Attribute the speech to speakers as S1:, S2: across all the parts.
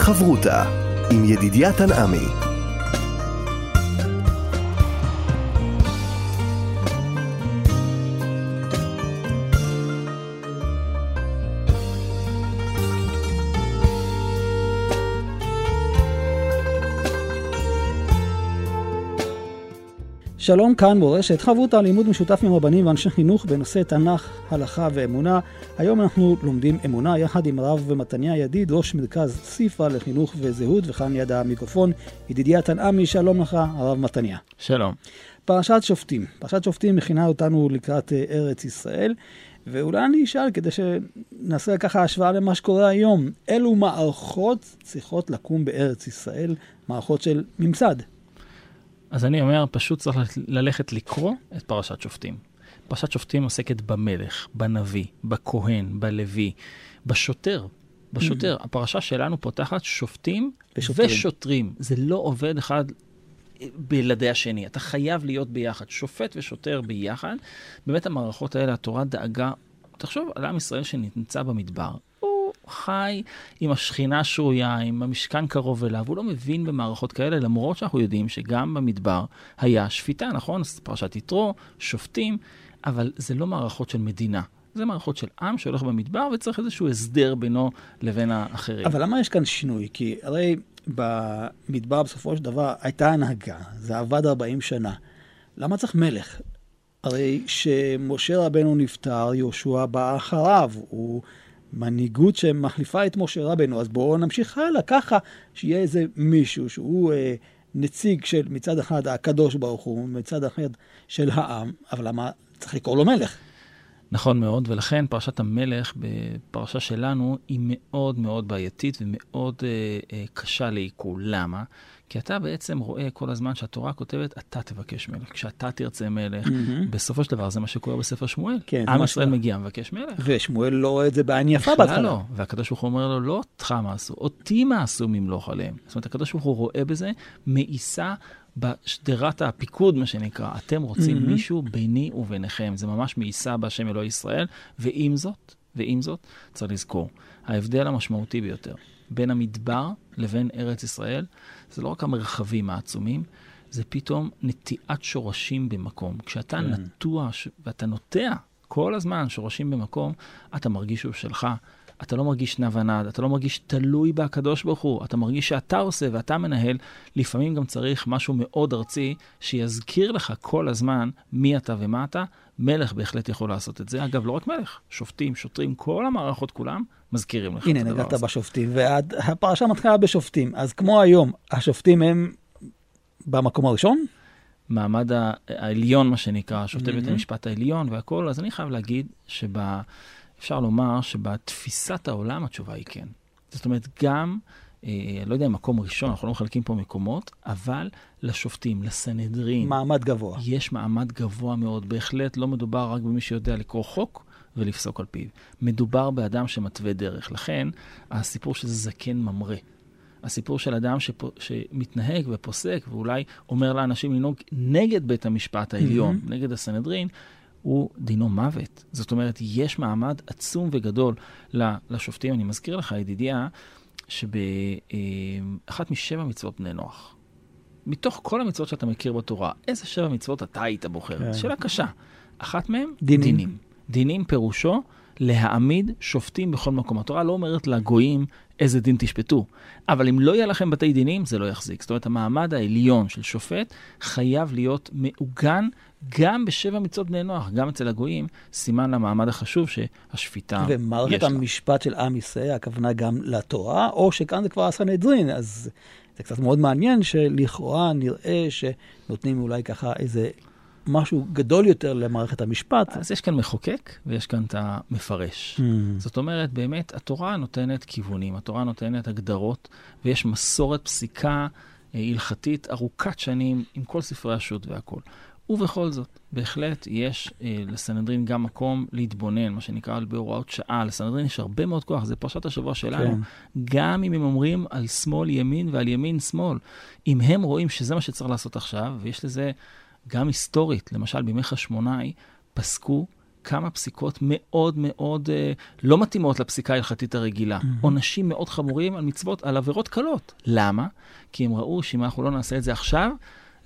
S1: חברותה עם ידידיה תנעמי
S2: שלום כאן מורשת, חברותא לימוד משותף עם רבנים ואנשי חינוך בנושא תנ"ך, הלכה ואמונה. היום אנחנו לומדים אמונה יחד עם הרב מתניה ידיד, ראש מרכז סיפא לחינוך וזהות, וכאן ליד המיקרופון, ידידיה תנעמי, שלום לך, הרב מתניה.
S3: שלום.
S2: פרשת שופטים. פרשת שופטים מכינה אותנו לקראת אה, ארץ ישראל, ואולי אני אשאל, כדי שנעשה ככה השוואה למה שקורה היום, אילו מערכות צריכות לקום בארץ ישראל, מערכות של ממסד?
S3: אז אני אומר, פשוט צריך ללכת לקרוא את פרשת שופטים. פרשת שופטים עוסקת במלך, בנביא, בכהן, בלוי, בשוטר. בשוטר. Mm-hmm. הפרשה שלנו פותחת שופטים ושוטרים. ושוטרים. זה לא עובד אחד בלעדי השני. אתה חייב להיות ביחד. שופט ושוטר ביחד. באמת המערכות האלה, התורה דאגה, תחשוב על עם ישראל שנמצא במדבר. חי עם השכינה השרויה, עם המשכן קרוב אליו, הוא לא מבין במערכות כאלה, למרות שאנחנו יודעים שגם במדבר היה שפיטה, נכון? פרשת יתרו, שופטים, אבל זה לא מערכות של מדינה. זה מערכות של עם שהולך במדבר וצריך איזשהו הסדר בינו לבין האחרים.
S2: אבל למה יש כאן שינוי? כי הרי במדבר בסופו של דבר הייתה הנהגה, זה עבד 40 שנה. למה צריך מלך? הרי שמשה רבנו נפטר, יהושע בא אחריו, הוא מנהיגות שמחליפה את משה רבנו, אז בואו נמשיך הלאה, ככה שיהיה איזה מישהו שהוא אה, נציג של מצד אחד הקדוש ברוך הוא, מצד אחד של העם, אבל למה צריך לקרוא לו מלך?
S3: נכון מאוד, ולכן פרשת המלך בפרשה שלנו היא מאוד מאוד בעייתית ומאוד אה, אה, קשה לעיכול. למה? כי אתה בעצם רואה כל הזמן שהתורה כותבת, אתה תבקש מלך. כשאתה תרצה מלך, mm-hmm. בסופו של דבר זה מה שקורה בספר שמואל. כן, עם ישראל מגיע, מבקש מלך.
S2: ושמואל לא רואה את זה בעין יפה בהתחלה.
S3: לא, והקדוש ברוך הוא אומר לו, לא אותך מעשו, אותי מעשו ממלוך עליהם. זאת אומרת, הקדוש ברוך הוא רואה בזה מאיסה בשדרת הפיקוד, מה שנקרא. אתם רוצים mm-hmm. מישהו ביני וביניכם. זה ממש מאיסה בהשם אלוהי ישראל, ועם זאת, ועם זאת, צריך לזכור, ההבדל המשמעותי ביותר בין המדבר לבין ארץ ישראל, זה לא רק המרחבים העצומים, זה פתאום נטיעת שורשים במקום. כשאתה כן. נטוע ואתה נוטע כל הזמן שורשים במקום, אתה מרגיש שהוא שלך. אתה לא מרגיש נע ונד, אתה לא מרגיש תלוי בהקדוש ברוך הוא, אתה מרגיש שאתה עושה ואתה מנהל. לפעמים גם צריך משהו מאוד ארצי שיזכיר לך כל הזמן מי אתה ומה אתה. מלך בהחלט יכול לעשות את זה. אגב, לא רק מלך, שופטים, שוטרים, כל המערכות כולם מזכירים לך.
S2: הנה, נגעת בשופטים, והפרשה מתחילה בשופטים. אז כמו היום, השופטים הם במקום הראשון?
S3: מעמד העליון, מה שנקרא, שופטי בית המשפט העליון והכול, אז אני חייב להגיד שאפשר לומר שבתפיסת העולם התשובה היא כן. זאת אומרת, גם, אה, לא יודע אם מקום ראשון, אנחנו לא מחלקים פה מקומות, אבל לשופטים, לסנהדרין.
S2: מעמד גבוה.
S3: יש מעמד גבוה מאוד. בהחלט לא מדובר רק במי שיודע לקרוא חוק, ולפסוק על פיו. מדובר באדם שמתווה דרך. לכן, הסיפור שזה זקן ממרא. הסיפור של אדם שפ... שמתנהג ופוסק, ואולי אומר לאנשים לנהוג נגד בית המשפט העליון, mm-hmm. נגד הסנהדרין, הוא דינו מוות. זאת אומרת, יש מעמד עצום וגדול לשופטים. אני מזכיר לך, ידידיה, שבאחת משבע מצוות בני נוח, מתוך כל המצוות שאתה מכיר בתורה, איזה שבע מצוות אתה היית בוחר? כן. שאלה קשה. אחת מהן, דינים. דינים. דינים פירושו להעמיד שופטים בכל מקום. התורה לא אומרת לגויים איזה דין תשפטו, אבל אם לא יהיה לכם בתי דינים, זה לא יחזיק. זאת אומרת, המעמד העליון של שופט חייב להיות מעוגן גם בשבע מצוות בני נוח, גם אצל הגויים, סימן למעמד החשוב שהשפיטה יש
S2: לה. ומערכת המשפט של עם ישראל, הכוונה גם לתורה, או שכאן זה כבר הסנהדרין, אז זה קצת מאוד מעניין שלכאורה נראה שנותנים אולי ככה איזה משהו גדול יותר למערכת המשפט.
S3: אז יש כאן מחוקק ויש כאן את המפרש. Mm. זאת אומרת, באמת, התורה נותנת כיוונים, התורה נותנת הגדרות, ויש מסורת פסיקה אה, הלכתית ארוכת שנים עם כל ספרי השו"ת והכול. ובכל זאת, בהחלט יש אה, לסנהדרין גם מקום להתבונן, מה שנקרא בהוראות שעה. לסנהדרין יש הרבה מאוד כוח, זה פרשת השבוע שלנו. כן. גם אם הם אומרים על שמאל ימין ועל ימין שמאל, אם הם רואים שזה מה שצריך לעשות עכשיו, ויש לזה גם היסטורית, למשל בימי חשמונאי, פסקו כמה פסיקות מאוד מאוד אה, לא מתאימות לפסיקה ההלכתית הרגילה. Mm-hmm. עונשים מאוד חמורים על מצוות, על עבירות קלות. למה? כי הם ראו שאם אנחנו לא נעשה את זה עכשיו,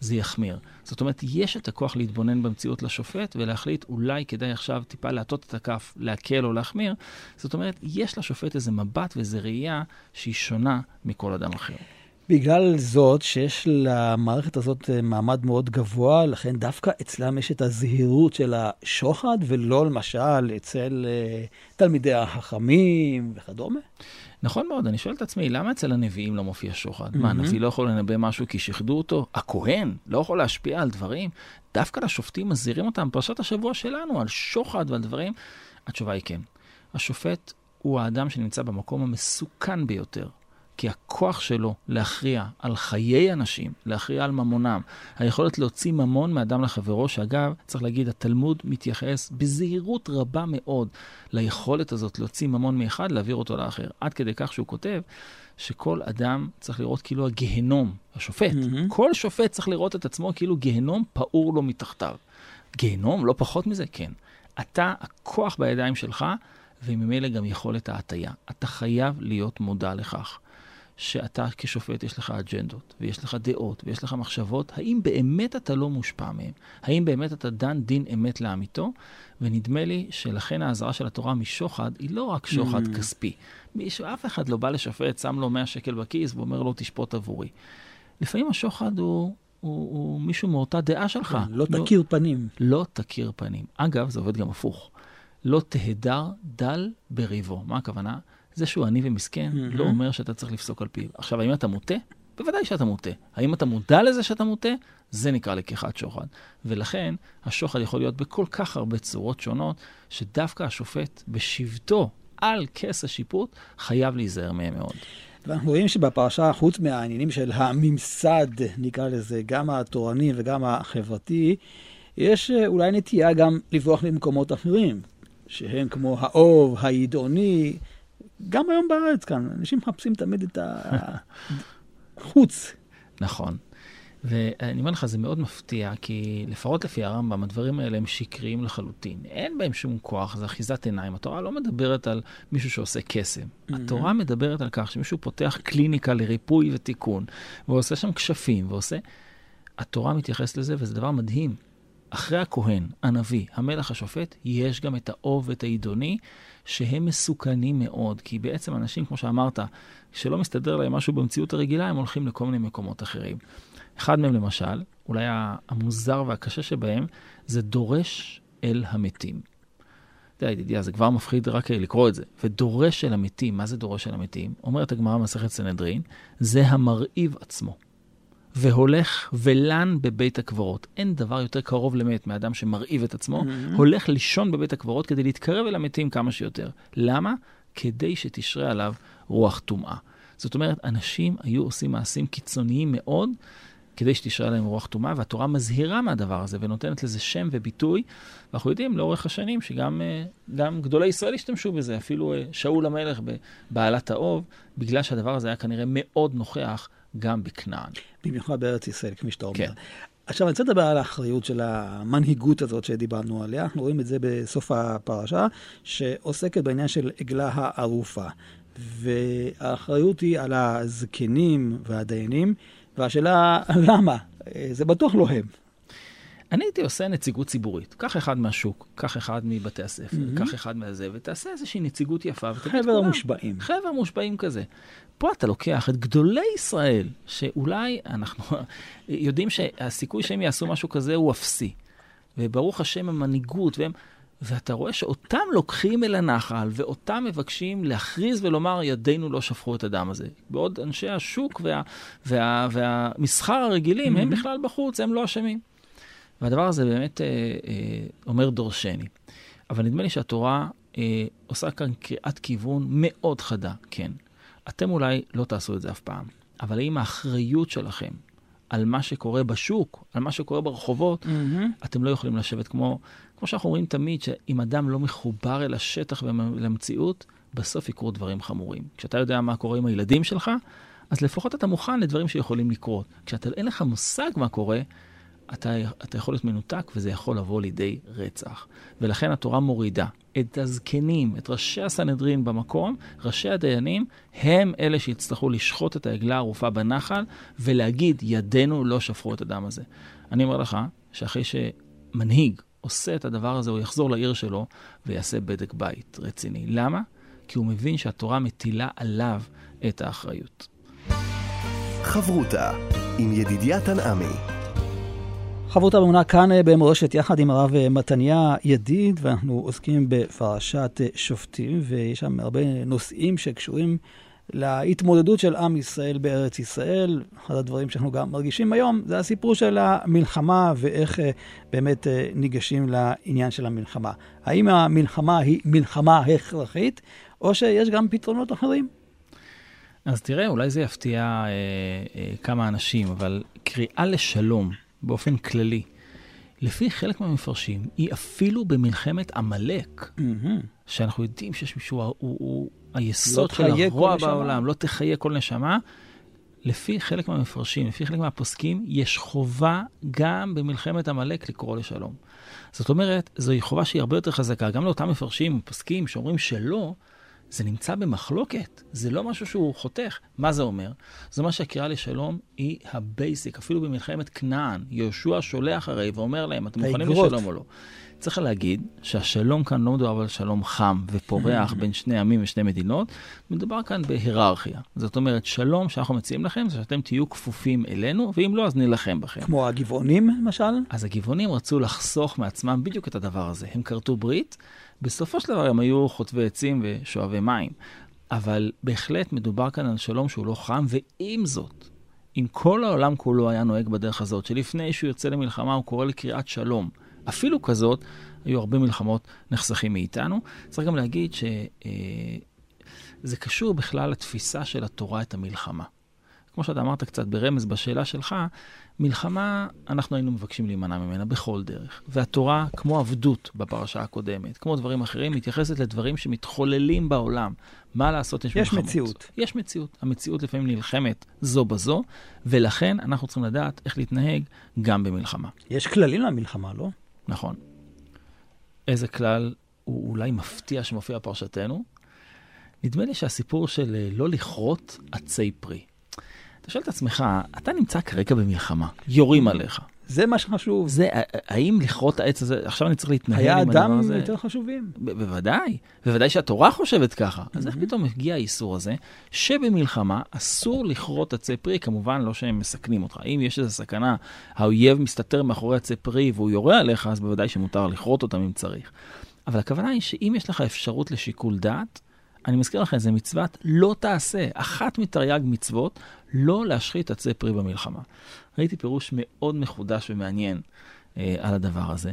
S3: זה יחמיר. זאת אומרת, יש את הכוח להתבונן במציאות לשופט ולהחליט אולי כדאי עכשיו טיפה להטות את הכף, להקל או להחמיר. זאת אומרת, יש לשופט איזה מבט ואיזה ראייה שהיא שונה מכל אדם אחר.
S2: בגלל זאת שיש למערכת הזאת אה, מעמד מאוד גבוה, לכן דווקא אצלם יש את הזהירות של השוחד, ולא למשל אצל uh, תלמידי החכמים וכדומה.
S3: נכון מאוד, אני שואל את עצמי, למה אצל הנביאים לא מופיע שוחד? Mm-hmm. מה, הנביא לא יכול לנבא משהו כי שיחדו אותו? הכהן לא יכול להשפיע על דברים? דווקא לשופטים מזהירים אותם, פרשת השבוע שלנו, על שוחד ועל דברים? התשובה היא כן. השופט הוא האדם שנמצא במקום המסוכן ביותר. כי הכוח שלו להכריע על חיי אנשים, להכריע על ממונם, היכולת להוציא ממון מאדם לחברו, שאגב, צריך להגיד, התלמוד מתייחס בזהירות רבה מאוד ליכולת הזאת להוציא ממון מאחד, להעביר אותו לאחר. עד כדי כך שהוא כותב שכל אדם צריך לראות כאילו הגהנום, השופט, mm-hmm. כל שופט צריך לראות את עצמו כאילו גהנום פעור לו מתחתיו. גהנום? לא פחות מזה? כן. אתה, הכוח בידיים שלך, וממילא גם יכולת ההטייה. אתה חייב להיות מודע לכך. שאתה כשופט יש לך אג'נדות, ויש לך דעות, ויש לך מחשבות, האם באמת אתה לא מושפע מהם? האם באמת אתה דן דין אמת לאמיתו? ונדמה לי שלכן האזהרה של התורה משוחד היא לא רק שוחד mm. כספי. מישהו, אף אחד לא בא לשופט, שם לו 100 שקל בכיס ואומר לו, תשפוט עבורי. לפעמים השוחד הוא, הוא, הוא מישהו מאותה דעה שלך. כן,
S2: לא, לא תכיר פנים.
S3: לא תכיר פנים. אגב, זה עובד גם הפוך. לא תהדר דל בריבו. מה הכוונה? זה שהוא עני ומסכן mm-hmm. לא אומר שאתה צריך לפסוק על פיו. עכשיו, האם אתה מוטה? בוודאי שאתה מוטה. האם אתה מודע לזה שאתה מוטה? זה נקרא לקיחת שוחד. ולכן, השוחד יכול להיות בכל כך הרבה צורות שונות, שדווקא השופט, בשבתו על כס השיפוט, חייב להיזהר מהם מאוד.
S2: ואנחנו רואים שבפרשה, חוץ מהעניינים של הממסד, נקרא לזה, גם התורני וגם החברתי, יש אה, אולי נטייה גם לברוח למקומות אחרים, שהם כמו האוב, הידעוני, גם היום בארץ כאן, אנשים מחפשים תמיד את החוץ.
S3: נכון. ואני אומר לך, זה מאוד מפתיע, כי לפחות לפי הרמב"ם, הדברים האלה הם שקריים לחלוטין. אין בהם שום כוח, זה אחיזת עיניים. התורה לא מדברת על מישהו שעושה קסם. Mm-hmm. התורה מדברת על כך שמישהו פותח קליניקה לריפוי ותיקון, ועושה שם כשפים, ועושה... התורה מתייחסת לזה, וזה דבר מדהים. אחרי הכהן, הנביא, המלך השופט, יש גם את האוב ואת העידוני, שהם מסוכנים מאוד, כי בעצם אנשים, כמו שאמרת, כשלא מסתדר להם משהו במציאות הרגילה, הם הולכים לכל מיני מקומות אחרים. אחד מהם למשל, אולי המוזר והקשה שבהם, זה דורש אל המתים. אתה יודע, ידידיה, זה כבר מפחיד רק לקרוא את זה. ודורש אל המתים, מה זה דורש אל המתים? אומרת הגמרא במסכת סנהדרין, זה המרעיב עצמו. והולך ולן בבית הקברות. אין דבר יותר קרוב למת מאדם שמרעיב את עצמו, mm-hmm. הולך לישון בבית הקברות כדי להתקרב אל המתים כמה שיותר. למה? כדי שתשרה עליו רוח טומאה. זאת אומרת, אנשים היו עושים מעשים קיצוניים מאוד כדי שתשרה עליהם רוח טומאה, והתורה מזהירה מהדבר הזה ונותנת לזה שם וביטוי. ואנחנו יודעים לאורך השנים שגם אה, גדולי ישראל השתמשו בזה, אפילו אה, שאול המלך בבעלת האוב, בגלל שהדבר הזה היה כנראה מאוד נוכח גם בכנען.
S2: במיוחד בארץ ישראל, כפי שאתה אומר. כן. עכשיו, אני רוצה לדבר על האחריות של המנהיגות הזאת שדיברנו עליה. אנחנו רואים את זה בסוף הפרשה, שעוסקת בעניין של עגלה הערופה. והאחריות היא על הזקנים והדיינים, והשאלה, למה? זה בטוח לא הם.
S3: אני הייתי עושה נציגות ציבורית. קח אחד מהשוק, קח אחד מבתי הספר, mm-hmm. קח אחד מהזה, ותעשה איזושהי נציגות יפה.
S2: חבר מושבעים.
S3: חבר מושבעים כזה. פה אתה לוקח את גדולי ישראל, שאולי אנחנו יודעים שהסיכוי שהם יעשו משהו כזה הוא אפסי. וברוך השם הם מנהיגות, והם... ואתה רואה שאותם לוקחים אל הנחל, ואותם מבקשים להכריז ולומר, ידינו לא שפכו את הדם הזה. בעוד אנשי השוק וה, וה, והמסחר הרגילים, mm-hmm. הם בכלל בחוץ, הם לא אשמים. והדבר הזה באמת אה, אה, אומר דורשני. אבל נדמה לי שהתורה אה, עושה כאן קריאת כיוון מאוד חדה, כן. אתם אולי לא תעשו את זה אף פעם, אבל האם האחריות שלכם על מה שקורה בשוק, על מה שקורה ברחובות, mm-hmm. אתם לא יכולים לשבת כמו, כמו שאנחנו אומרים תמיד, שאם אדם לא מחובר אל השטח ולמציאות, בסוף יקרו דברים חמורים. כשאתה יודע מה קורה עם הילדים שלך, אז לפחות אתה מוכן לדברים שיכולים לקרות. כשאתה אין לך מושג מה קורה, אתה, אתה יכול להיות מנותק וזה יכול לבוא לידי רצח. ולכן התורה מורידה את הזקנים, את ראשי הסנהדרין במקום, ראשי הדיינים, הם אלה שיצטרכו לשחוט את העגלה הערופה בנחל ולהגיד, ידינו לא שפכו את הדם הזה. אני אומר לך שאחרי שמנהיג עושה את הדבר הזה, הוא יחזור לעיר שלו ויעשה בדק בית רציני. למה? כי הוא מבין שהתורה מטילה עליו את האחריות.
S1: חברותה עם ידידיה תנעמי.
S2: חברותה באמונה כאן אה, במורשת יחד עם הרב אה, מתניה ידיד, ואנחנו עוסקים בפרשת אה, שופטים, ויש שם הרבה נושאים שקשורים להתמודדות של עם ישראל בארץ ישראל. אחד הדברים שאנחנו גם מרגישים היום זה הסיפור של המלחמה ואיך באמת ניגשים לעניין של המלחמה. האם המלחמה היא מלחמה הכרחית, או שיש גם פתרונות אחרים?
S3: אז תראה, אולי זה יפתיע אה, אה, כמה אנשים, אבל קריאה לשלום באופן כללי, לפי חלק מהמפרשים, היא אפילו במלחמת עמלק, mm-hmm. שאנחנו יודעים שיש מישהו, הוא, הוא, הוא היסוד לא של הרוע בעולם, לא תחיה כל נשמה. לפי חלק מהמפרשים, לפי חלק מהפוסקים, יש חובה גם במלחמת עמלק לקרוא לשלום. זאת אומרת, זוהי חובה שהיא הרבה יותר חזקה. גם לאותם מפרשים, פוסקים, שאומרים שלא, זה נמצא במחלוקת, זה לא משהו שהוא חותך. מה זה אומר? זה אומר שהקריאה לשלום היא ה basic, אפילו במלחמת כנען. יהושע שולח הרי ואומר להם, אתם מוכנים לשלום או לא? צריך להגיד שהשלום כאן לא מדובר על שלום חם ופורח בין שני עמים ושני מדינות, מדובר כאן בהיררכיה. זאת אומרת, שלום שאנחנו מציעים לכם זה שאתם תהיו כפופים אלינו, ואם לא, אז נילחם בכם.
S2: כמו הגבעונים, למשל?
S3: אז הגבעונים רצו לחסוך מעצמם בדיוק את הדבר הזה. הם כרתו ברית, בסופו של דבר הם היו חוטבי עצים ושואבי מים. אבל בהחלט מדובר כאן על שלום שהוא לא חם, ועם זאת, אם כל העולם כולו היה נוהג בדרך הזאת, שלפני שהוא יוצא למלחמה הוא קורא לקריאת שלום, אפילו כזאת, היו הרבה מלחמות נחסכים מאיתנו. צריך גם להגיד שזה אה, קשור בכלל לתפיסה של התורה את המלחמה. כמו שאתה אמרת קצת ברמז בשאלה שלך, מלחמה, אנחנו היינו מבקשים להימנע ממנה בכל דרך. והתורה, כמו עבדות בפרשה הקודמת, כמו דברים אחרים, מתייחסת לדברים שמתחוללים בעולם. מה לעשות,
S2: יש, יש מלחמות. יש מציאות.
S3: יש מציאות. המציאות לפעמים נלחמת זו בזו, ולכן אנחנו צריכים לדעת איך להתנהג גם במלחמה.
S2: יש כללים למלחמה, לא?
S3: נכון. איזה כלל הוא אולי מפתיע שמופיע בפרשתנו? נדמה לי שהסיפור של אה, לא לכרות עצי פרי. אתה שואל את עצמך, אתה נמצא כרגע במלחמה, יורים עליך.
S2: זה מה שחשוב.
S3: זה, האם לכרות העץ הזה, עכשיו אני צריך להתנהל עם
S2: הדבר הזה? היה אדם יותר חשובים.
S3: בוודאי, בוודאי שהתורה חושבת ככה. אז איך פתאום הגיע האיסור הזה, שבמלחמה אסור לכרות עצי פרי, כמובן לא שהם מסכנים אותך. אם יש איזו סכנה, האויב מסתתר מאחורי עצי פרי והוא יורה עליך, אז בוודאי שמותר לכרות אותם אם צריך. אבל הכוונה היא שאם יש לך אפשרות לשיקול דעת, אני מזכיר לכם, זה מצוות לא תעשה. אחת מתרי"ג מצוות, לא להשחית עצי פרי במלחמה. ראיתי פירוש מאוד מחודש ומעניין אה, על הדבר הזה,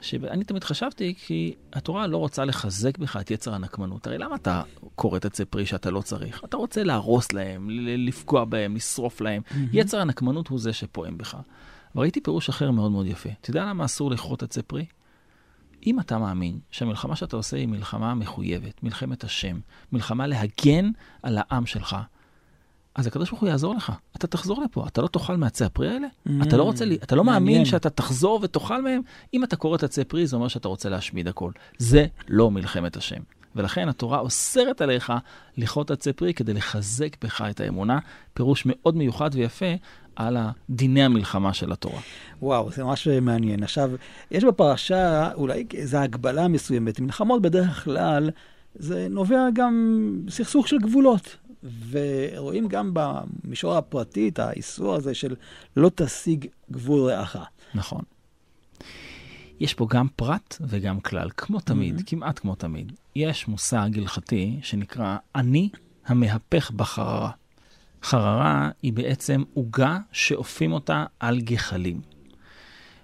S3: שאני תמיד חשבתי כי התורה לא רוצה לחזק בך את יצר הנקמנות. הרי למה אתה כורת עצי פרי שאתה לא צריך? אתה רוצה להרוס להם, לפגוע בהם, לשרוף להם. Mm-hmm. יצר הנקמנות הוא זה שפועם בך. וראיתי פירוש אחר מאוד מאוד יפה. אתה יודע למה אסור לכרות עצי פרי? אם אתה מאמין שהמלחמה שאתה עושה היא מלחמה מחויבת, מלחמת השם, מלחמה להגן על העם שלך, אז הקדוש ברוך הוא יעזור לך. אתה תחזור לפה, אתה לא תאכל מעצי הפרי האלה? Mm, אתה לא רוצה, אתה לא מעניין. מאמין שאתה תחזור ותאכל מהם? אם אתה קורא את עצי פרי, זה אומר שאתה רוצה להשמיד הכל. זה לא מלחמת השם. ולכן התורה אוסרת עליך לכרות עצי פרי כדי לחזק בך את האמונה. פירוש מאוד מיוחד ויפה על דיני המלחמה של התורה.
S2: וואו, זה ממש מעניין. עכשיו, יש בפרשה אולי איזו הגבלה מסוימת. מלחמות בדרך כלל, זה נובע גם סכסוך של גבולות. ורואים גם במישור הפרטי את האיסור הזה של לא תשיג גבול רעך.
S3: נכון. יש פה גם פרט וגם כלל, כמו תמיד, mm-hmm. כמעט כמו תמיד. יש מושג הלכתי שנקרא אני המהפך בחררה. חררה היא בעצם עוגה שאופים אותה על גחלים.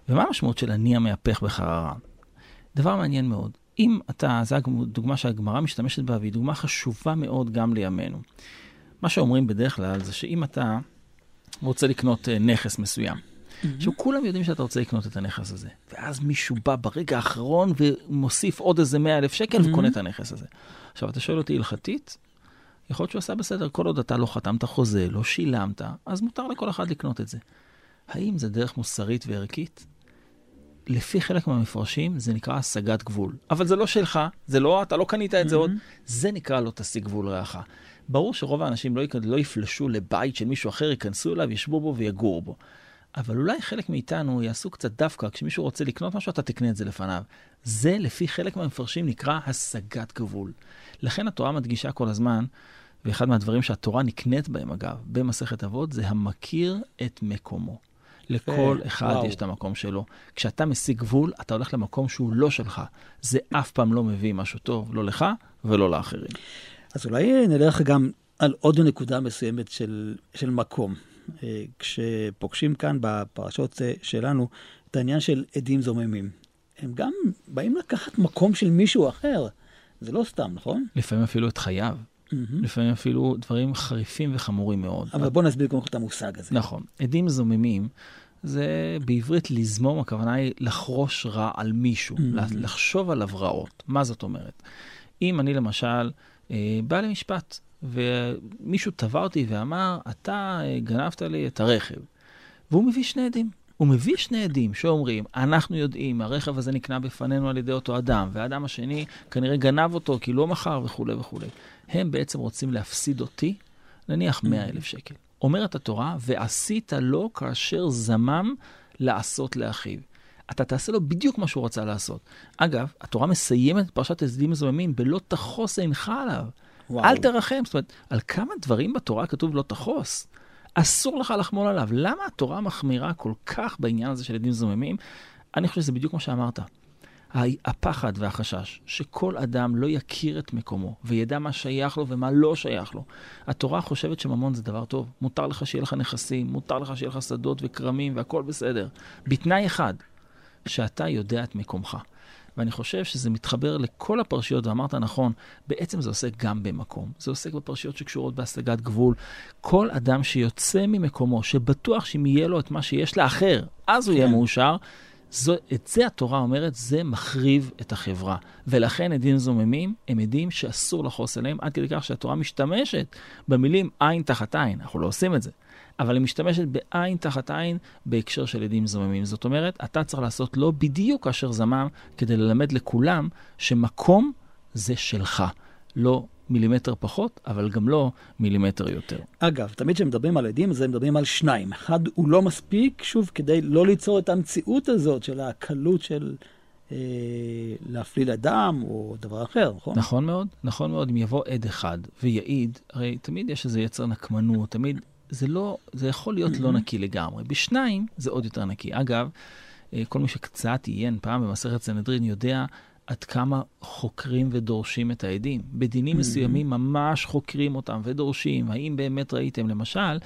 S3: ומה המשמעות של אני המהפך בחררה? דבר מעניין מאוד. אם אתה, זו הדוגמה שהגמרא משתמשת בה, והיא דוגמה חשובה מאוד גם לימינו. מה שאומרים בדרך כלל זה שאם אתה רוצה לקנות אה, נכס מסוים, mm-hmm. עכשיו, כולם יודעים שאתה רוצה לקנות את הנכס הזה, ואז מישהו בא ברגע האחרון ומוסיף עוד איזה 100 אלף שקל mm-hmm. וקונה את הנכס הזה. עכשיו, אתה שואל אותי הלכתית, יכול להיות שהוא עשה בסדר, כל עוד אתה לא חתמת חוזה, לא שילמת, אז מותר לכל אחד לקנות את זה. האם זה דרך מוסרית וערכית? לפי חלק מהמפרשים זה נקרא השגת גבול. אבל זה לא שלך, זה לא, אתה לא קנית את זה עוד, זה נקרא לא תשיג גבול רעך. ברור שרוב האנשים לא, לא יפלשו לבית של מישהו אחר, ייכנסו אליו, ישבו בו ויגורו בו. אבל אולי חלק מאיתנו יעשו קצת דווקא, כשמישהו רוצה לקנות משהו, אתה תקנה את זה לפניו. זה, לפי חלק מהמפרשים, נקרא השגת גבול. לכן התורה מדגישה כל הזמן, ואחד מהדברים שהתורה נקנית בהם, אגב, במסכת אבות, זה המכיר את מקומו. לכל אחד
S2: וואו.
S3: יש את המקום שלו. כשאתה משיג גבול, אתה הולך למקום שהוא לא שלך. זה אף פעם לא מביא משהו טוב, לא לך ולא לאחרים.
S2: אז אולי נלך גם על עוד נקודה מסוימת של, של מקום. אה, כשפוגשים כאן בפרשות אה, שלנו את העניין של עדים זוממים. הם גם באים לקחת מקום של מישהו אחר. זה לא סתם, נכון?
S3: לפעמים אפילו את חייו, לפעמים אפילו דברים חריפים וחמורים מאוד.
S2: אבל בוא נסביר קודם כל את המושג הזה.
S3: נכון. עדים זוממים, זה בעברית לזמום, הכוונה היא לחרוש רע על מישהו, לחשוב עליו רעות. מה זאת אומרת? אם אני למשל אה, בא למשפט, ומישהו תבע אותי ואמר, אתה אה, גנבת לי את הרכב, והוא מביא שני עדים. הוא מביא שני עדים שאומרים, אנחנו יודעים, הרכב הזה נקנה בפנינו על ידי אותו אדם, והאדם השני כנראה גנב אותו כי לא מכר וכולי וכולי. הם בעצם רוצים להפסיד אותי, נניח 100 אלף שקל. אומרת התורה, ועשית לו כאשר זמם לעשות לאחיו. אתה תעשה לו בדיוק מה שהוא רצה לעשות. אגב, התורה מסיימת את פרשת הסדים מזוממים בלא תחוס עינך עליו.
S2: וואו.
S3: אל תרחם. זאת אומרת, על כמה דברים בתורה כתוב לא תחוס? אסור לך לחמול עליו. למה התורה מחמירה כל כך בעניין הזה של עדים זוממים? אני חושב שזה בדיוק מה שאמרת. הפחד והחשש שכל אדם לא יכיר את מקומו וידע מה שייך לו ומה לא שייך לו. התורה חושבת שממון זה דבר טוב. מותר לך שיהיה לך נכסים, מותר לך שיהיה לך שדות וכרמים והכל בסדר. בתנאי אחד, שאתה יודע את מקומך. ואני חושב שזה מתחבר לכל הפרשיות, ואמרת נכון, בעצם זה עוסק גם במקום. זה עוסק בפרשיות שקשורות בהשגת גבול. כל אדם שיוצא ממקומו, שבטוח שאם יהיה לו את מה שיש לאחר, אז הוא יהיה
S2: כן.
S3: מאושר, זו, את זה התורה אומרת, זה מחריב את החברה. ולכן עדים זוממים הם עדים שאסור לחוס עליהם, עד כדי כך שהתורה משתמשת במילים עין תחת עין. אנחנו לא עושים את זה. אבל היא משתמשת בעין תחת עין בהקשר של עדים זוממים. זאת אומרת, אתה צריך לעשות לו בדיוק כאשר זמם, כדי ללמד לכולם שמקום זה שלך. לא מילימטר פחות, אבל גם לא מילימטר יותר.
S2: אגב, תמיד כשמדברים על עדים, אז הם מדברים על שניים. אחד הוא לא מספיק, שוב, כדי לא ליצור את המציאות הזאת של הקלות של אה, להפליל אדם או דבר אחר, נכון?
S3: נכון מאוד, נכון מאוד. אם יבוא עד אחד ויעיד, הרי תמיד יש איזה יצר נקמנות, תמיד, זה לא, זה יכול להיות לא נקי לגמרי. בשניים זה עוד יותר נקי. אגב, אה, כל מי שקצת עיין פעם במסכת סנהדרין יודע עד כמה חוקרים ודורשים את העדים. בדינים מסוימים ממש חוקרים אותם ודורשים. האם באמת ראיתם, למשל,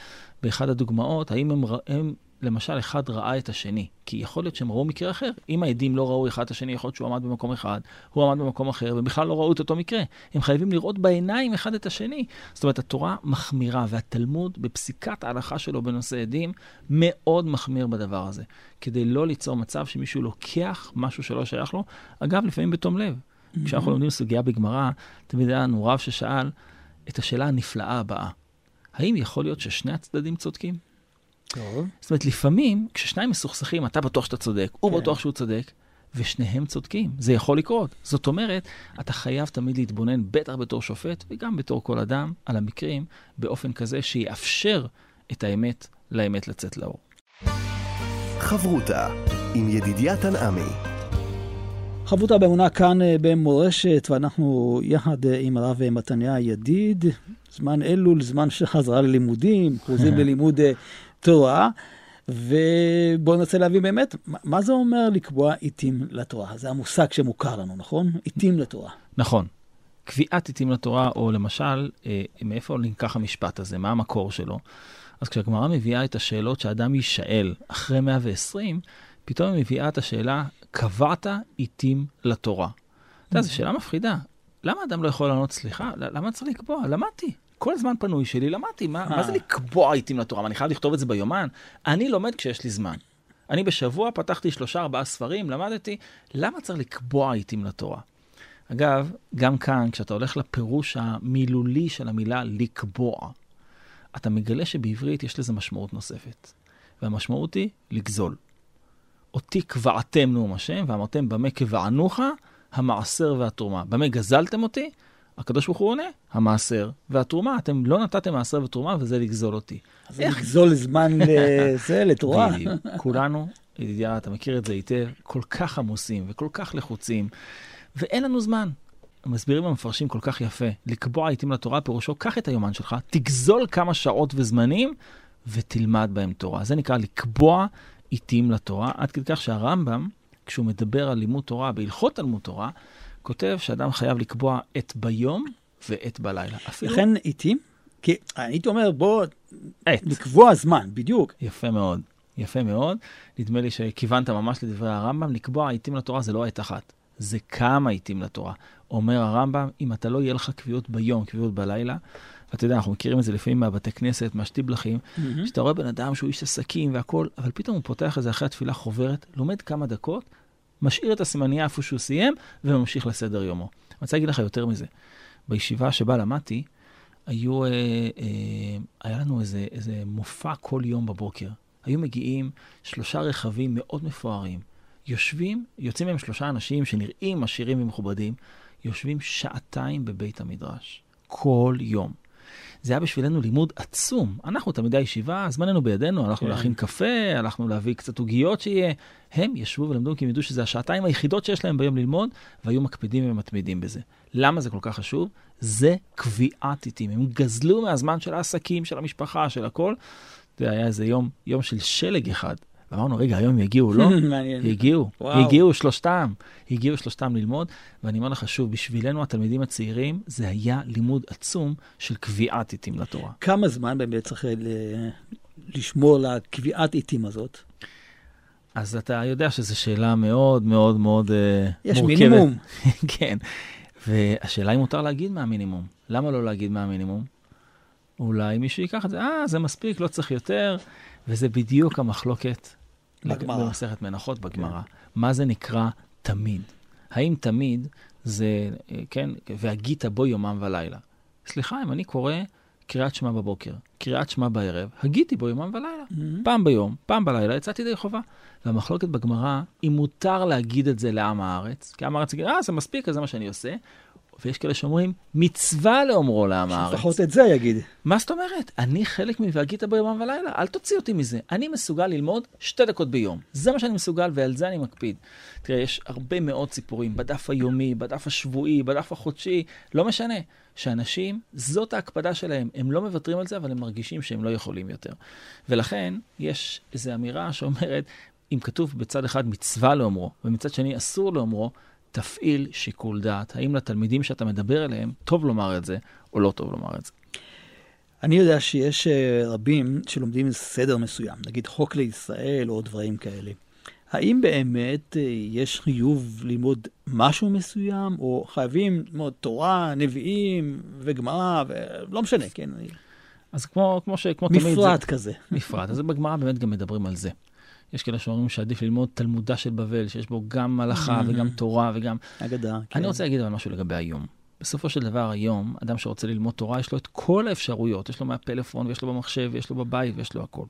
S3: באחד הדוגמאות, האם הם, הם למשל, אחד ראה את השני, כי יכול להיות שהם ראו מקרה אחר. אם העדים לא ראו אחד את השני, יכול להיות שהוא עמד במקום אחד, הוא עמד במקום אחר, ובכלל לא ראו את אותו מקרה. הם חייבים לראות בעיניים אחד את השני. זאת אומרת, התורה מחמירה, והתלמוד, בפסיקת ההלכה שלו בנושא עדים, מאוד מחמיר בדבר הזה, כדי לא ליצור מצב שמישהו לוקח משהו שלא שייך לו, אגב, לפעמים בתום לב. כשאנחנו לומדים סוגיה בגמרא, תמיד היה לנו רב ששאל את השאלה הנפלאה הבאה: האם יכול להיות ששני הצדדים צודקים?
S2: טוב.
S3: זאת אומרת, לפעמים, כששניים מסוכסכים, אתה בטוח שאתה צודק, הוא
S2: כן.
S3: בטוח שהוא צודק, ושניהם צודקים. זה יכול לקרות. זאת אומרת, אתה חייב תמיד להתבונן, בטח בתור שופט, וגם בתור כל אדם, על המקרים, באופן כזה שיאפשר את האמת לאמת לצאת לאור.
S1: חברותה עם ידידיה תנעמי.
S2: חברותה באמונה כאן אה, במורשת, ואנחנו יחד אה, עם הרב מתניה ידיד, זמן אלול, זמן של חזרה ללימודים, חוזרים ללימוד אה, תורה, ובואו ננסה להבין באמת, מה זה אומר לקבוע עיתים לתורה? זה המושג שמוכר לנו, נכון? עיתים לתורה.
S3: נכון. קביעת עיתים לתורה, או למשל, אה, מאיפה נלקח המשפט הזה, מה המקור שלו? אז כשהגמרא מביאה את השאלות שאדם יישאל אחרי 120, פתאום היא מביאה את השאלה, קבעת עיתים לתורה. אתה יודע, זו שאלה מפחידה. למה אדם לא יכול לענות, סליחה, למה צריך לקבוע? למדתי. כל הזמן פנוי שלי למדתי. מה, מה זה לקבוע עיתים לתורה? מה, אני חייב לכתוב את זה ביומן? אני לומד כשיש לי זמן. אני בשבוע פתחתי שלושה, ארבעה ספרים, למדתי. למה צריך לקבוע עיתים לתורה? אגב, גם כאן, כשאתה הולך לפירוש המילולי של המילה לקבוע, אתה מגלה שבעברית יש לזה משמעות נוספת. והמשמעות היא לגזול. אותי קבעתם נאום השם, ואמרתם במה קבענוך המעשר והתרומה. במה גזלתם אותי? הקדוש ברוך הוא עונה, המעשר והתרומה. אתם לא נתתם מעשר ותרומה, וזה לגזול אותי.
S2: אז איך לגזול זמן לזה, לתורה?
S3: בדיוק. כולנו, ידידיה, אתה מכיר את זה היטב, כל כך עמוסים וכל כך לחוצים, ואין לנו זמן. המסבירים המפרשים כל כך יפה, לקבוע עיתים לתורה, פירושו, קח את היומן שלך, תגזול כמה שעות וזמנים, ותלמד בהם תורה. זה נקרא לקבוע עיתים לתורה, עד כדי כך שהרמב"ם, כשהוא מדבר על לימוד תורה, בהלכות תלמוד תורה, כותב שאדם חייב לקבוע עת ביום ועת בלילה.
S2: אפילו... לכן עיתים? כי הייתי אומר, בוא עת. לקבוע זמן, בדיוק.
S3: יפה מאוד, יפה מאוד. נדמה לי שכיוונת ממש לדברי הרמב"ם, לקבוע עיתים לתורה זה לא עת אחת, זה כמה עיתים לתורה. אומר הרמב"ם, אם אתה לא יהיה לך קביעות ביום, קביעות בלילה, ואתה יודע, אנחנו מכירים את זה לפעמים מהבתי כנסת, מהשטיבלחים, mm-hmm. שאתה רואה בן אדם שהוא איש עסקים והכול, אבל פתאום הוא פותח את זה אחרי התפילה חוברת, לומד כמה דקות, משאיר את הסימנייה איפה שהוא סיים, וממשיך לסדר יומו. אני רוצה להגיד לך יותר מזה. בישיבה שבה למדתי, היו, אה, אה, היה לנו איזה, איזה מופע כל יום בבוקר. היו מגיעים שלושה רכבים מאוד מפוארים. יושבים, יוצאים מהם שלושה אנשים שנראים עשירים ומכובדים, יושבים שעתיים בבית המדרש. כל יום. זה היה בשבילנו לימוד עצום. אנחנו תלמידי הישיבה, זמננו בידינו, הלכנו כן. להכין קפה, הלכנו להביא קצת עוגיות שיהיה. הם ישבו ולמדו כי הם ידעו שזה השעתיים היחידות שיש להם ביום ללמוד, והיו מקפידים ומתמידים בזה. למה זה כל כך חשוב? זה קביעת עיתים. הם גזלו מהזמן של העסקים, של המשפחה, של הכל. זה היה איזה יום, יום של שלג אחד. ואמרנו, רגע, היום יגיעו, לא? מעניין. הגיעו, וואו. הגיעו שלושתם, הגיעו שלושתם ללמוד, ואני אומר לך שוב, בשבילנו התלמידים הצעירים, זה היה לימוד עצום של קביעת עיתים לתורה.
S2: כמה זמן באמת צריך ל- לשמור על הקביעת עיתים הזאת?
S3: אז אתה יודע שזו שאלה מאוד מאוד מאוד
S2: יש מורכבת. יש מינימום.
S3: כן, והשאלה אם מותר להגיד מה המינימום. למה לא להגיד מה המינימום? אולי מישהו ייקח את זה, אה, זה מספיק, לא צריך יותר. וזה בדיוק המחלוקת בגמרא. במסכת מנחות בגמרא. כן. מה זה נקרא תמיד? האם תמיד זה, כן, והגית בו יומם ולילה. סליחה, אם אני קורא קריאת שמע בבוקר, קריאת שמע בערב, הגיתי בו יומם ולילה. Mm-hmm. פעם ביום, פעם בלילה, יצאתי די חובה. והמחלוקת בגמרא, אם מותר להגיד את זה לעם הארץ, כי עם הארץ יגיד, אה, זה מספיק, אז זה מה שאני עושה, ויש כאלה שאומרים, מצווה לאומרו לעם הארץ.
S2: לפחות את זה יגיד.
S3: מה זאת אומרת? אני חלק מ"והגית בו יומם ולילה", אל תוציא אותי מזה. אני מסוגל ללמוד שתי דקות ביום. זה מה שאני מסוגל, ועל זה אני מקפיד. תראה, יש הרבה מאוד סיפורים, בדף היומי, בדף השבועי, בדף החודשי, לא משנה. שאנשים, זאת ההקפדה שלהם. הם לא מוותרים על זה, אבל הם מרגישים שהם לא יכולים יותר. ולכן, יש איזו אמירה שאומרת, אם כתוב בצד אחד מצווה לאומרו, ומצד שני אסור לאומרו, תפעיל שיקול דעת. האם לתלמידים שאתה מדבר אליהם, טוב לומר את זה, או לא טוב לומר את זה.
S2: אני יודע שיש אה, רבים שלומדים סדר מסוים, נגיד חוק לישראל או דברים כאלה. האם באמת אה, יש חיוב ללמוד משהו מסוים, או חייבים ללמוד תורה, נביאים וגמרא, ולא משנה, כן?
S3: אז כמו, כמו ש... כמו
S2: מפרט תמיד... מפרט כזה.
S3: מפרט. אז בגמרא באמת גם מדברים על זה. יש כאלה שאומרים שעדיף ללמוד תלמודה של בבל, שיש בו גם הלכה mm-hmm. וגם תורה וגם...
S2: אגדה, כן.
S3: אני רוצה להגיד אבל משהו לגבי היום. בסופו של דבר היום, אדם שרוצה ללמוד תורה, יש לו את כל האפשרויות. יש לו מהפלאפון, ויש לו במחשב, ויש לו בבית, ויש לו הכל.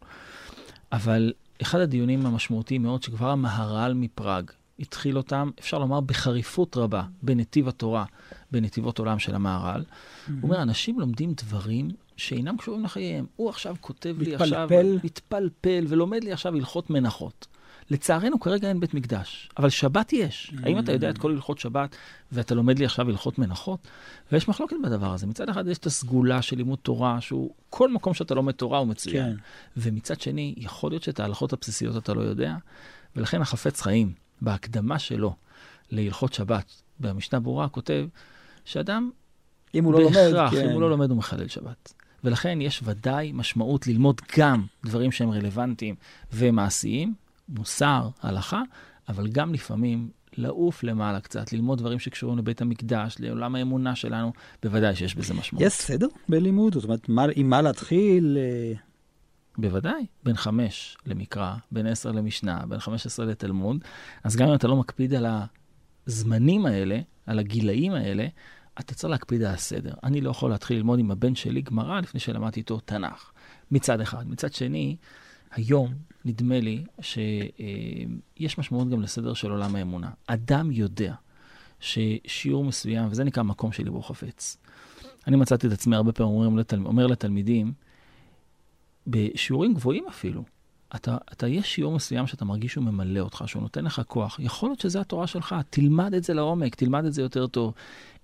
S3: אבל אחד הדיונים המשמעותיים מאוד, שכבר המהר"ל מפראג התחיל אותם, אפשר לומר, בחריפות רבה, בנתיב התורה, בנתיבות עולם של המהר"ל. Mm-hmm. הוא אומר, אנשים לומדים דברים שאינם קשורים לחייהם. הוא עכשיו כותב
S2: מתפלפל.
S3: לי עכשיו... מתפלפל. ולומד לי עכשיו הלכות מנחות. לצערנו כרגע אין בית מקדש, אבל שבת יש. Mm. האם אתה יודע את כל הלכות שבת ואתה לומד לי עכשיו הלכות מנחות? ויש מחלוקת בדבר הזה. מצד אחד יש את הסגולה של לימוד תורה, שהוא כל מקום שאתה לומד תורה הוא מצוין. כן. ומצד שני, יכול להיות שאת ההלכות הבסיסיות אתה לא יודע, ולכן החפץ חיים, בהקדמה שלו להלכות שבת, במשנה ברורה, כותב שאדם
S2: אם הוא לא לומד,
S3: כן. אם הוא לא לומד הוא מחלל שבת. ולכן יש ודאי משמעות ללמוד גם דברים שהם רלוונטיים ומעשיים, מוסר, הלכה, אבל גם לפעמים לעוף למעלה קצת, ללמוד דברים שקשורים לבית המקדש, לעולם האמונה שלנו, בוודאי שיש בזה משמעות.
S2: יש סדר בלימוד? זאת אומרת, מה, עם מה להתחיל? אה?
S3: בוודאי, בין חמש למקרא, בין עשר למשנה, בין חמש עשרה לתלמוד, אז גם אם אתה לא מקפיד על הזמנים האלה, על הגילאים האלה, אתה צריך להקפיד על הסדר. אני לא יכול להתחיל ללמוד עם הבן שלי גמרא לפני שלמדתי איתו תנ"ך, מצד אחד. מצד שני, היום, נדמה לי שיש משמעות גם לסדר של עולם האמונה. אדם יודע ששיעור מסוים, וזה נקרא מקום של ליבו חפץ. אני מצאתי את עצמי הרבה פעמים אומר לתלמידים, בשיעורים גבוהים אפילו, אתה, אתה, יש שיעור מסוים שאתה מרגיש שהוא ממלא אותך, שהוא נותן לך כוח. יכול להיות שזה התורה שלך, תלמד את זה לעומק, תלמד את זה יותר טוב.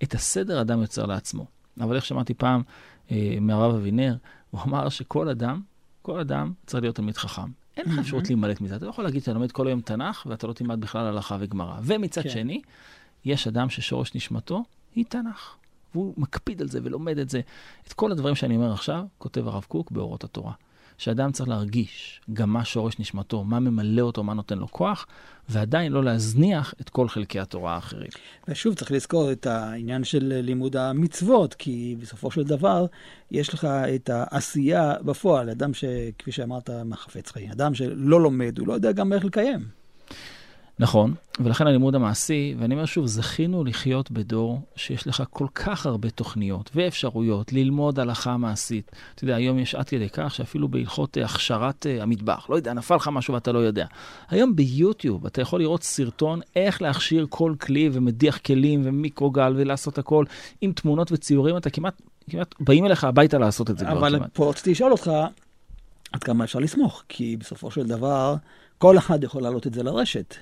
S3: את הסדר אדם יוצר לעצמו. אבל איך שמעתי פעם אה, מהרב אבינר, הוא אמר שכל אדם, כל אדם צריך להיות תלמיד חכם. אין לך אפשרות להימלט מזה. אתה לא יכול להגיד שאתה לומד כל היום תנ"ך ואתה לא תלמד בכלל הלכה וגמרא. ומצד כן. שני, יש אדם ששורש נשמתו היא תנ"ך. והוא מקפיד על זה ולומד את זה. את כל הדברים שאני אומר עכשיו, כותב הרב קוק באורות התורה. שאדם צריך להרגיש גם מה שורש נשמתו, מה ממלא אותו, מה נותן לו כוח, ועדיין לא להזניח את כל חלקי התורה האחרים.
S2: ושוב, צריך לזכור את העניין של לימוד המצוות, כי בסופו של דבר, יש לך את העשייה בפועל. אדם שכפי שאמרת, מחפץ חיים. אדם שלא לומד, הוא לא יודע גם איך לקיים.
S3: נכון, ולכן הלימוד המעשי, ואני אומר שוב, זכינו לחיות בדור שיש לך כל כך הרבה תוכניות ואפשרויות ללמוד הלכה מעשית. אתה יודע, היום יש עד כדי כך שאפילו בהלכות אה, הכשרת uh, המטבח, לא יודע, נפל לך משהו ואתה לא יודע. היום ביוטיוב אתה יכול לראות סרטון איך להכשיר כל כלי ומדיח כלים ומיקרוגל ולעשות הכל עם תמונות וציורים, אתה כמעט, כמעט באים אליך הביתה לעשות את זה.
S2: אבל פה רציתי לשאול אותך, עד כמה אפשר לסמוך? כי בסופו של דבר, כל אחד יכול להעלות את זה לרשת.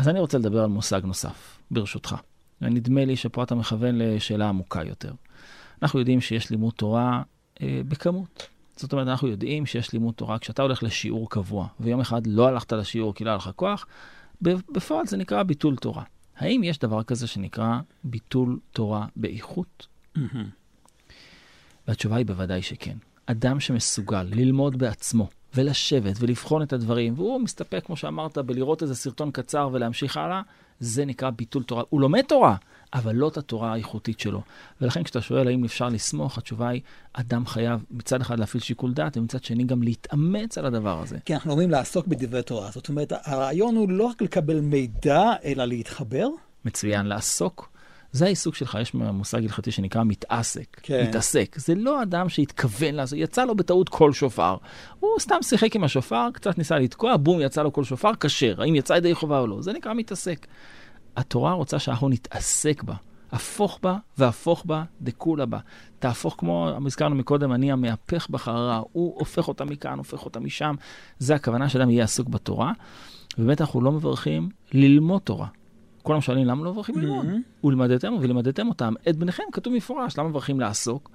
S3: אז אני רוצה לדבר על מושג נוסף, ברשותך. ונדמה לי שפה אתה מכוון לשאלה עמוקה יותר. אנחנו יודעים שיש לימוד תורה אה, בכמות. זאת אומרת, אנחנו יודעים שיש לימוד תורה כשאתה הולך לשיעור קבוע, ויום אחד לא הלכת לשיעור כי לא היה לך כוח, בפועל זה נקרא ביטול תורה. האם יש דבר כזה שנקרא ביטול תורה באיכות? והתשובה היא בוודאי שכן. אדם שמסוגל ללמוד בעצמו, ולשבת ולבחון את הדברים, והוא מסתפק, כמו שאמרת, בלראות איזה סרטון קצר ולהמשיך הלאה, זה נקרא ביטול תורה. הוא לומד תורה, אבל לא את התורה האיכותית שלו. ולכן כשאתה שואל האם אפשר לסמוך, התשובה היא, אדם חייב מצד אחד להפעיל שיקול דעת, ומצד שני גם להתאמץ על הדבר הזה.
S2: כן, אנחנו אומרים לעסוק בדברי תורה. זאת אומרת, הרעיון הוא לא רק לקבל מידע, אלא להתחבר.
S3: מצוין, לעסוק זה העיסוק שלך, יש מושג הלכתי שנקרא מתעסק. כן. מתעסק. זה לא אדם שהתכוון לעשות, יצא לו בטעות כל שופר. הוא סתם שיחק עם השופר, קצת ניסה לתקוע, בום, יצא לו כל שופר, כשר. האם יצא ידי חובה או לא? זה נקרא מתעסק. התורה רוצה שאנחנו נתעסק בה. הפוך בה והפוך בה דכולה בה. תהפוך כמו, הזכרנו מקודם, אני המהפך בחררה, הוא הופך אותה מכאן, הופך אותה משם. זה הכוונה שאדם יהיה עסוק בתורה. ובאמת אנחנו לא מברכים ללמוד תורה. כולם שואלים למה לא מברכים ללמוד? ולמדתם ולמדתם אותם. את בניכם כתוב מפורש, למה מברכים לעסוק?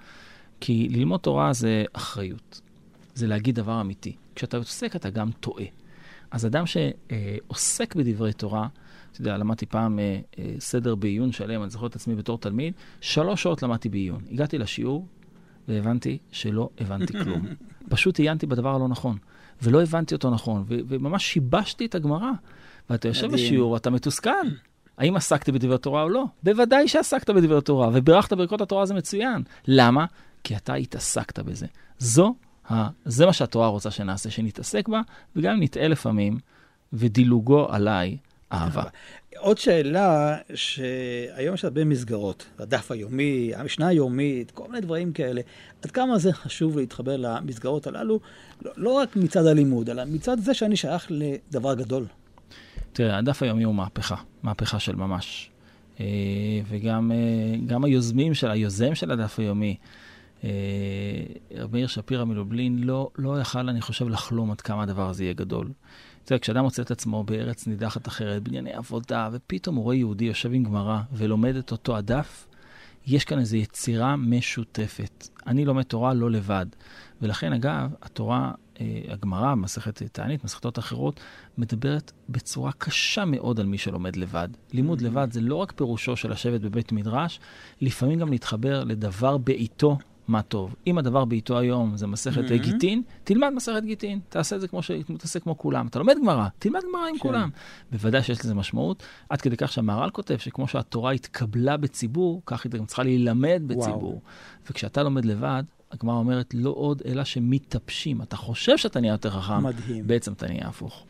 S3: כי ללמוד תורה זה אחריות. זה להגיד דבר אמיתי. כשאתה עוסק אתה גם טועה. אז אדם שעוסק בדברי תורה, אתה יודע, למדתי פעם אה, אה, סדר בעיון שלם, אני זוכר את עצמי בתור תלמיד, שלוש שעות למדתי בעיון. הגעתי לשיעור והבנתי שלא הבנתי כלום. פשוט עיינתי בדבר הלא נכון, ולא הבנתי אותו נכון, וממש שיבשתי את הגמרא. ואתה יושב בשיעור, אתה מתוסכל. האם עסקת בדברי תורה או לא? בוודאי שעסקת בדברי תורה, ובירכת ברכות התורה זה מצוין. למה? כי אתה התעסקת בזה. זו, ה, זה מה שהתורה רוצה שנעשה, שנתעסק בה, וגם נטעה לפעמים, ודילוגו עליי אהבה.
S2: עוד שאלה, שהיום יש הרבה מסגרות, הדף היומי, המשנה היומית, כל מיני דברים כאלה. עד כמה זה חשוב להתחבר למסגרות הללו, לא, לא רק מצד הלימוד, אלא מצד זה שאני שייך לדבר גדול.
S3: תראה, הדף היומי הוא מהפכה, מהפכה של ממש. אה, וגם אה, היוזמים של, היוזם של הדף היומי, אה, מאיר שפירא מלובלין, לא, לא יכל, אני חושב, לחלום עד כמה הדבר הזה יהיה גדול. אתה יודע, כשאדם מוצא את עצמו בארץ נידחת אחרת, בענייני עבודה, ופתאום הוא רואה יהודי יושב עם גמרא ולומד את אותו הדף, יש כאן איזו יצירה משותפת. אני לומד תורה לא לבד. ולכן, אגב, התורה הגמרא, מסכת תענית, מסכתות אחרות, מדברת בצורה קשה מאוד על מי שלומד לבד. לימוד mm-hmm. לבד זה לא רק פירושו של לשבת בבית מדרש, לפעמים גם להתחבר לדבר בעיתו מה טוב. אם הדבר בעיתו היום זה מסכת mm-hmm. גיטין, תלמד מסכת גיטין, תעשה את זה כמו ש... תעשה כמו כולם. אתה לומד גמרא, תלמד גמרא עם כן. כולם. בוודאי שיש לזה משמעות, עד כדי כך שהמהר"ל כותב שכמו שהתורה התקבלה בציבור, כך היא גם צריכה להילמד בציבור. וואו. וכשאתה לומד לבד, הגמרא אומרת, לא עוד אלא שמתאפשים. אתה חושב שאתה נהיה יותר חכם, מדהים. בעצם אתה נהיה הפוך.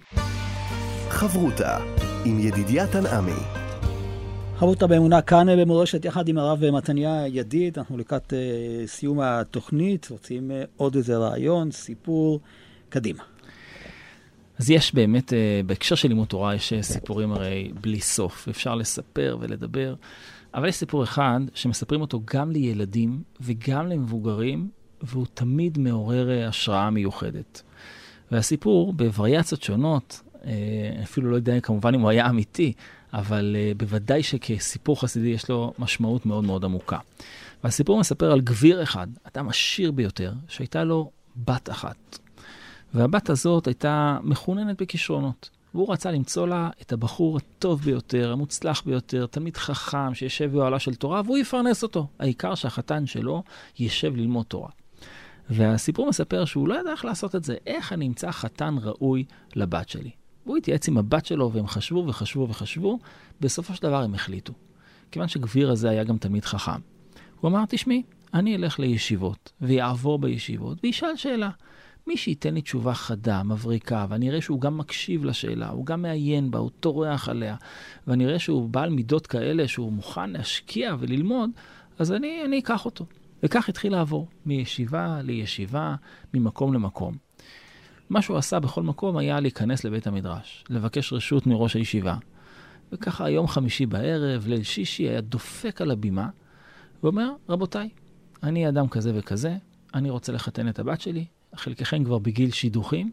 S1: חברותה עם ידידיה תנעמי.
S2: חברותה באמונה כאן במורשת, יחד עם הרב מתניה ידיד, אנחנו לקראת uh, סיום התוכנית, רוצים uh, עוד איזה רעיון, סיפור, קדימה.
S3: אז יש באמת, אה, בהקשר של לימוד תורה, יש אה, סיפורים הרי בלי סוף. אפשר לספר ולדבר, אבל יש סיפור אחד שמספרים אותו גם לילדים וגם למבוגרים, והוא תמיד מעורר אה, השראה מיוחדת. והסיפור, בווריאציות שונות, אפילו לא יודע כמובן אם הוא היה אמיתי, אבל בוודאי שכסיפור חסידי יש לו משמעות מאוד מאוד עמוקה. והסיפור מספר על גביר אחד, אדם עשיר ביותר, שהייתה לו בת אחת. והבת הזאת הייתה מחוננת בכישרונות. והוא רצה למצוא לה את הבחור הטוב ביותר, המוצלח ביותר, תלמיד חכם שישב באוהלה של תורה, והוא יפרנס אותו. העיקר שהחתן שלו ישב ללמוד תורה. והסיפור מספר שהוא לא ידע איך לעשות את זה, איך אני אמצא חתן ראוי לבת שלי. והוא התייעץ עם הבת שלו, והם חשבו וחשבו וחשבו, בסופו של דבר הם החליטו. כיוון שגביר הזה היה גם תלמיד חכם. הוא אמר, תשמעי, אני אלך לישיבות, ויעבור בישיבות, וישאל שאלה. מי שייתן לי תשובה חדה, מבריקה, ואני אראה שהוא גם מקשיב לשאלה, הוא גם מעיין בה, הוא טורח עליה, ואני אראה שהוא בעל מידות כאלה, שהוא מוכן להשקיע וללמוד, אז אני, אני אקח אותו. וכך התחיל לעבור, מישיבה לישיבה, ממקום למקום. מה שהוא עשה בכל מקום היה להיכנס לבית המדרש, לבקש רשות מראש הישיבה. וככה יום חמישי בערב, ליל שישי, היה דופק על הבימה, ואומר, רבותיי, אני אדם כזה וכזה, אני רוצה לחתן את הבת שלי, חלקכם כבר בגיל שידוכים,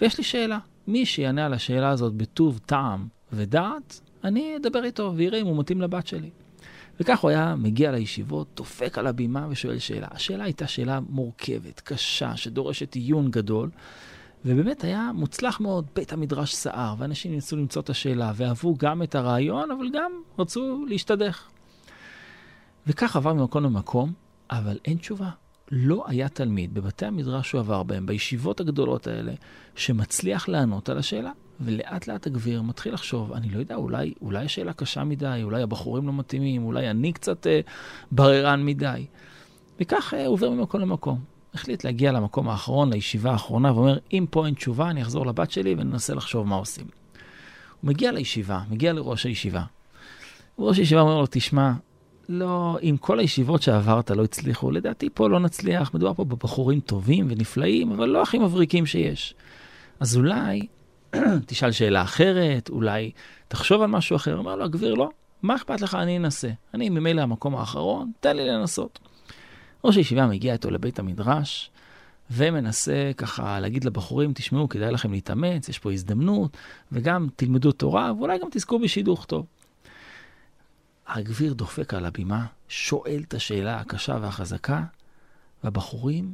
S3: ויש לי שאלה. מי שיענה על השאלה הזאת בטוב טעם ודעת, אני אדבר איתו ויראה אם הוא מתאים לבת שלי. וכך הוא היה מגיע לישיבות, דופק על הבימה ושואל שאלה. השאלה הייתה שאלה מורכבת, קשה, שדורשת עיון גדול, ובאמת היה מוצלח מאוד, בית המדרש סער, ואנשים ניסו למצוא את השאלה, ואהבו גם את הרעיון, אבל גם רצו להשתדך. וכך עבר ממקום למקום, אבל אין תשובה. לא היה תלמיד בבתי המדרש שהוא עבר בהם, בישיבות הגדולות האלה, שמצליח לענות על השאלה. ולאט לאט הגביר מתחיל לחשוב, אני לא יודע, אולי, אולי השאלה קשה מדי, אולי הבחורים לא מתאימים, אולי אני קצת אה, בררן מדי. וכך אה, עובר ממקום למקום. החליט להגיע למקום האחרון, לישיבה האחרונה, ואומר, אם פה אין תשובה, אני אחזור לבת שלי וננסה לחשוב מה עושים. הוא מגיע לישיבה, מגיע לראש הישיבה. ראש הישיבה אומר לו, תשמע, לא, אם כל הישיבות שעברת לא הצליחו, לדעתי פה לא נצליח, מדובר פה בבחורים טובים ונפלאים, אבל לא הכי מבריקים שיש. אז אולי תשאל שאלה אחרת, אולי תחשוב על משהו אחר. אמר לו, הגביר, לא, מה אכפת לך, אני אנסה. אני ממילא המקום האחרון, תן לי לנסות. ראש הישיבה מגיע איתו לבית המדרש, ומנסה ככה להגיד לבחורים, תשמעו, כדאי לכם להתאמץ, יש פה הזדמנות, וגם תלמדו תורה, ואולי גם תזכו בשידוך טוב. הגביר דופק על הבימה, שואל את השאלה הקשה והחזקה, והבחורים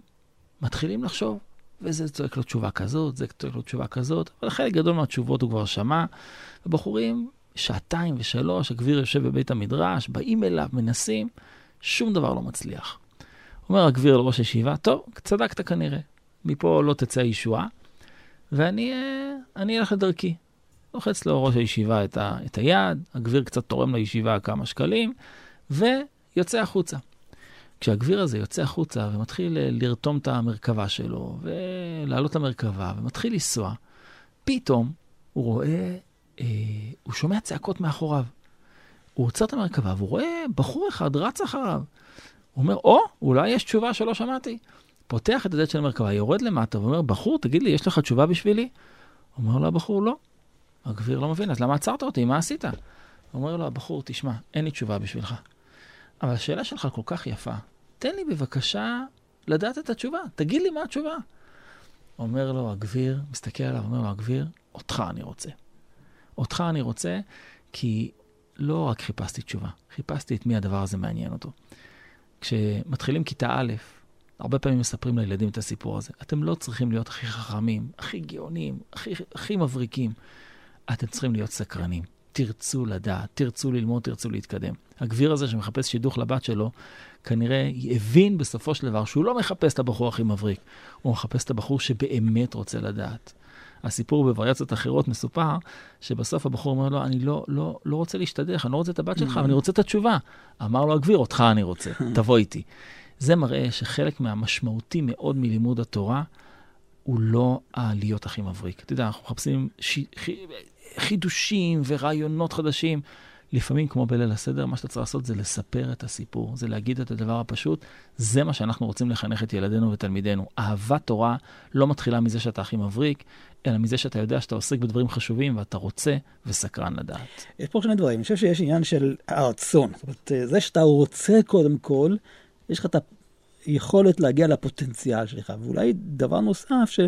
S3: מתחילים לחשוב, וזה צועק לו תשובה כזאת, זה צועק לו תשובה כזאת, אבל חלק גדול מהתשובות הוא כבר שמע. הבחורים, שעתיים ושלוש, הגביר יושב בבית המדרש, באים אליו, מנסים, שום דבר לא מצליח. אומר הגביר לראש הישיבה, טוב, צדקת כנראה, מפה לא תצא ישועה, ואני אה, אלך לדרכי. לוחץ לו ראש הישיבה את, ה, את היד, הגביר קצת תורם לישיבה כמה שקלים, ויוצא החוצה. כשהגביר הזה יוצא החוצה ומתחיל אה, לרתום את המרכבה שלו, ולעלות למרכבה, ומתחיל לנסוע, פתאום הוא רואה, אה, הוא שומע צעקות מאחוריו. הוא עוצר את המרכבה והוא רואה בחור אחד רץ אחריו. הוא אומר, או, אולי יש תשובה שלא שמעתי. פותח את הדלת של המרכבה, יורד למטה ואומר, בחור, תגיד לי, יש לך תשובה בשבילי? אומר לו הבחור, לא. הגביר לא מבין, אז למה עצרת אותי? מה עשית? אומר לו הבחור, תשמע, אין לי תשובה בשבילך. אבל השאלה שלך כל כך יפה, תן לי בבקשה לדעת את התשובה, תגיד לי מה התשובה. אומר לו הגביר, מסתכל עליו, אומר לו הגביר, אותך אני רוצה. אותך אני רוצה, כי לא רק חיפשתי תשובה, חיפשתי את מי הדבר הזה מעניין אותו. כשמתחילים כיתה א', הרבה פעמים מספרים לילדים את הסיפור הזה. אתם לא צריכים להיות הכי חכמים, הכי גאונים, הכי, הכי מבריקים. אתם צריכים להיות סקרנים. תרצו לדעת, תרצו ללמוד, תרצו להתקדם. הגביר הזה שמחפש שידוך לבת שלו, כנראה הבין בסופו של דבר שהוא לא מחפש את הבחור הכי מבריק, הוא מחפש את הבחור שבאמת רוצה לדעת. הסיפור בווריאציות אחרות מסופר, שבסוף הבחור אומר לו, אני לא, לא, לא רוצה להשתדך, אני לא רוצה את הבת שלך, אבל אני רוצה את התשובה. אמר לו הגביר, אותך אני רוצה, תבוא איתי. זה מראה שחלק מהמשמעותי מאוד מלימוד התורה, הוא לא הלהיות הכי מבריק. אתה יודע, אנחנו מחפשים ש... חידושים ורעיונות חדשים. לפעמים, כמו בליל הסדר, מה שאתה צריך לעשות זה לספר את הסיפור, זה להגיד את הדבר הפשוט. זה מה שאנחנו רוצים לחנך את ילדינו ותלמידינו. אהבת תורה לא מתחילה מזה שאתה הכי מבריק, אלא מזה שאתה יודע שאתה עוסק בדברים חשובים ואתה רוצה וסקרן לדעת.
S2: יש פה שני דברים. אני חושב שיש עניין של הרצון. זאת אומרת, זה שאתה רוצה קודם כל, יש לך את היכולת להגיע לפוטנציאל שלך. ואולי דבר נוסף, ש...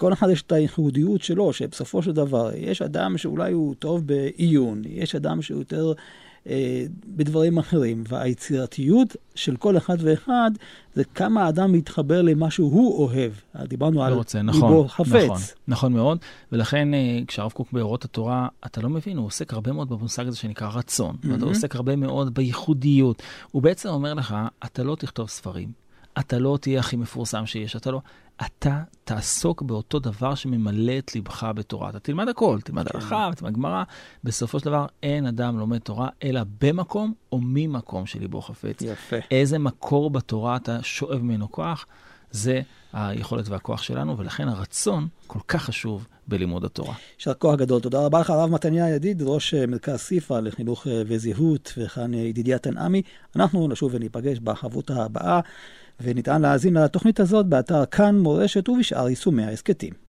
S2: כל אחד יש את הייחודיות שלו, שבסופו של דבר, יש אדם שאולי הוא טוב בעיון, יש אדם שהוא יותר אה, בדברים אחרים, והיצירתיות של כל אחד ואחד, זה כמה האדם מתחבר למה שהוא אוהב. דיברנו על
S3: רוצה, נכון, ליבו חפץ. נכון, נכון מאוד, ולכן אה, כשהרב קוק באורות התורה, אתה לא מבין, הוא עוסק הרבה מאוד במושג הזה שנקרא רצון, mm-hmm. ואתה עוסק הרבה מאוד בייחודיות. הוא בעצם אומר לך, אתה לא תכתוב ספרים. אתה לא תהיה הכי מפורסם שיש, אתה לא... אתה תעסוק באותו דבר שממלא את ליבך בתורה. אתה תלמד הכל, תלמד כן. הלכה, תלמד גמרא. בסופו של דבר, אין אדם לומד תורה, אלא במקום או ממקום שליבו חפץ.
S2: יפה.
S3: איזה מקור בתורה אתה שואב ממנו כוח, זה היכולת והכוח שלנו, ולכן הרצון כל כך חשוב בלימוד התורה.
S2: יישר כוח גדול. תודה רבה לך, הרב מתניה ידיד, ראש אה, מרכז סיפא לחינוך אה, וזהות, וכאן אה, ידידיה תנעמי. אנחנו נשוב וניפגש בחברותה הבאה. וניתן להאזין לתוכנית הזאת באתר כאן מורשת ובשאר יישומי ההסכתים.